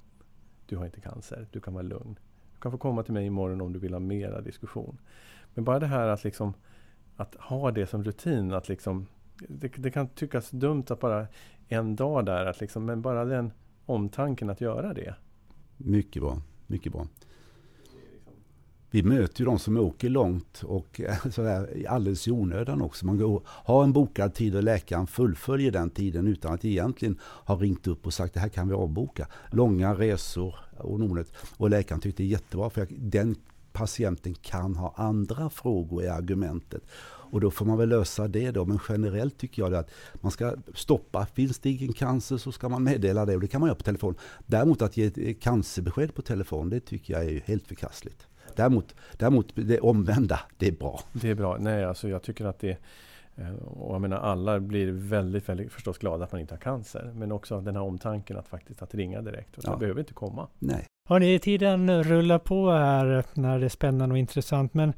Du har inte cancer, du kan vara lugn. Du kan få komma till mig imorgon om du vill ha mera diskussion. Men bara det här att liksom att ha det som rutin, att liksom det, det kan tyckas dumt att bara en dag där, att liksom, men bara den omtanken att göra det.
Mycket bra, mycket bra vi möter ju de som åker långt och eh, sådär alldeles i onödan också. Man går, har en bokad tid och läkaren fullföljer den tiden utan att egentligen ha ringt upp och sagt det här kan vi avboka. Långa resor och onödigt. Och läkaren tyckte det är jättebra för den patienten kan ha andra frågor i argumentet. Och då får man väl lösa det då. Men generellt tycker jag att man ska stoppa. Finns det ingen cancer så ska man meddela det och det kan man göra på telefon. Däremot att ge ett cancerbesked på telefon det tycker jag är helt förkastligt. Däremot, däremot det omvända, det är bra.
Det är bra. Nej, alltså jag tycker att det eh, och jag menar alla blir väldigt, väldigt förstås glada att man inte har cancer. Men också den här omtanken att faktiskt att ringa direkt. Och ja. det behöver inte komma.
Nej.
Hörni, tiden rullar på här när det är spännande och intressant. Men en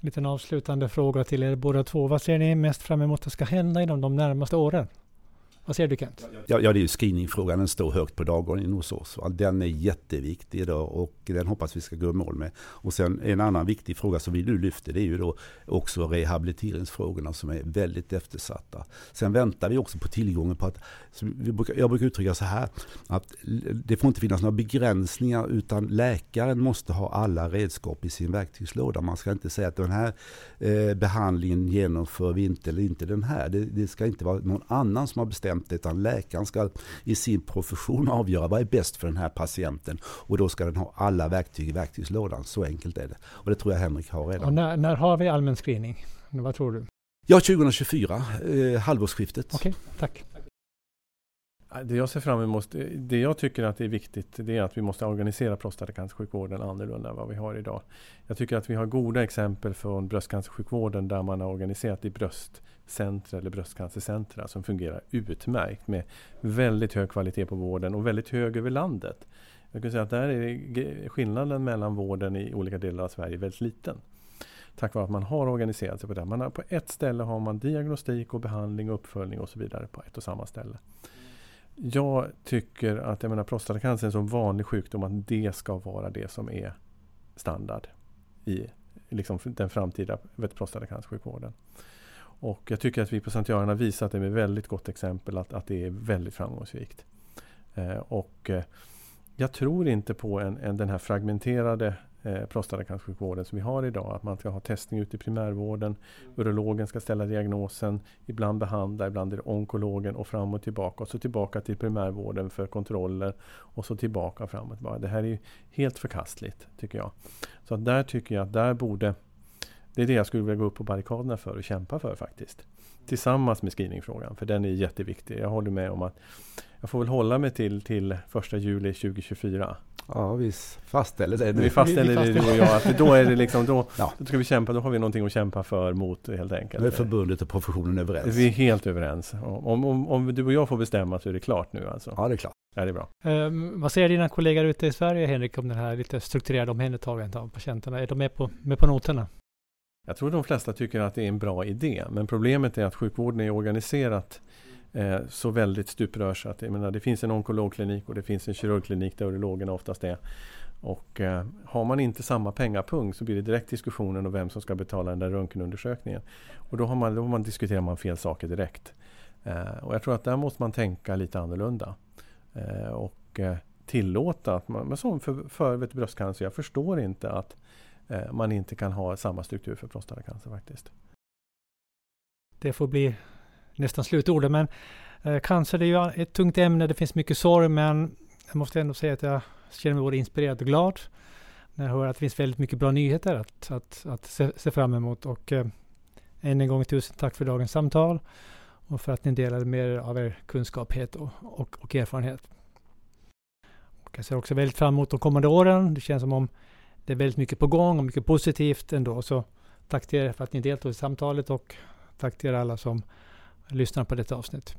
liten avslutande fråga till er båda två. Vad ser ni mest fram emot att ska hända inom de närmaste åren? Vad säger du Kent?
Ja, ja det är ju screeningfrågan, den står högt på dagordningen hos oss. Den är jätteviktig idag och den hoppas vi ska gå i mål med. Och sen en annan viktig fråga som vi nu lyfter det är ju då också rehabiliteringsfrågorna som är väldigt eftersatta. Sen väntar vi också på tillgången på att, jag brukar uttrycka så här, att det får inte finnas några begränsningar utan läkaren måste ha alla redskap i sin verktygslåda. Man ska inte säga att den här eh, behandlingen genomför vi inte eller inte den här. Det, det ska inte vara någon annan som har bestämt det, utan läkaren ska i sin profession avgöra vad är bäst för den här patienten. Och då ska den ha alla verktyg i verktygslådan. Så enkelt är det. Och det tror jag Henrik har redan.
Och när, när har vi allmän screening? Vad tror du?
Ja, 2024, eh, halvårsskiftet.
Okej, okay, tack.
Det jag ser fram emot, det jag tycker att det är viktigt, det är att vi måste organisera prostatacancersjukvården annorlunda än vad vi har idag. Jag tycker att vi har goda exempel från bröstcancersjukvården där man har organiserat i bröstcentra eller bröstcancercentra som fungerar utmärkt med väldigt hög kvalitet på vården och väldigt hög över landet. Jag kan säga att där är skillnaden mellan vården i olika delar av Sverige väldigt liten. Tack vare att man har organiserat sig på det. Man har, på ett ställe har man diagnostik och behandling och uppföljning och så vidare på ett och samma ställe. Jag tycker att jag menar, prostatacancer är en så vanlig sjukdom att det ska vara det som är standard i liksom, den framtida prostatacancersjukvården. Och jag tycker att vi på Sankt Göran har visat det med väldigt gott exempel att, att det är väldigt framgångsrikt. Eh, och eh, jag tror inte på en, en, den här fragmenterade eh, prostatacancersjukvården som vi har idag. Att man ska ha testning ute i primärvården. Urologen ska ställa diagnosen, ibland behandla, ibland är det onkologen och fram och tillbaka. Och så tillbaka till primärvården för kontroller och så tillbaka fram och tillbaka. Det här är helt förkastligt tycker jag. Så där tycker jag att där borde det är det jag skulle vilja gå upp på barrikaderna för och kämpa för faktiskt. Tillsammans med screeningfrågan, för den är jätteviktig. Jag håller med om att jag får väl hålla mig till, till första juli 2024.
Ja, vi fastställer det
nu. Vi fastställer det du och jag. Att då, är det liksom, då, ja. då ska vi kämpa, då har vi någonting att kämpa för mot helt enkelt.
Nu är förbundet och professionen överens.
Vi är helt överens. Om, om, om du och jag får bestämma så är det klart nu alltså.
Ja, det är klart.
Ja, det är bra.
Um, vad säger dina kollegor ute i Sverige, Henrik, om det här lite strukturerade omhändertagandet av patienterna? Är de med på, med på noterna?
Jag tror de flesta tycker att det är en bra idé. Men problemet är att sjukvården är organiserat eh, så väldigt stuprörs. Att, jag menar, det finns en onkologklinik och det finns en kirurgklinik där urologerna oftast är. Och eh, har man inte samma pengapung så blir det direkt diskussionen om vem som ska betala den där röntgenundersökningen. Och då, har man, då man diskuterar man fel saker direkt. Eh, och jag tror att där måste man tänka lite annorlunda. Eh, och eh, tillåta att man, men som för, för vet, bröstcancer, jag förstår inte att Eh, man inte kan ha samma struktur för prostatacancer faktiskt.
Det får bli nästan slutorden. Men eh, cancer är ju ett tungt ämne. Det finns mycket sorg, men jag måste ändå säga att jag känner mig både inspirerad och glad när jag hör att det finns väldigt mycket bra nyheter att, att, att se, se fram emot. Och eh, än en gång tusen tack för dagens samtal och för att ni delade med er av er kunskap och, och, och erfarenhet. Och jag ser också väldigt fram emot de kommande åren. Det känns som om det är väldigt mycket på gång och mycket positivt ändå. Så tack till er för att ni deltog i samtalet och tack till er alla som lyssnar på detta avsnitt.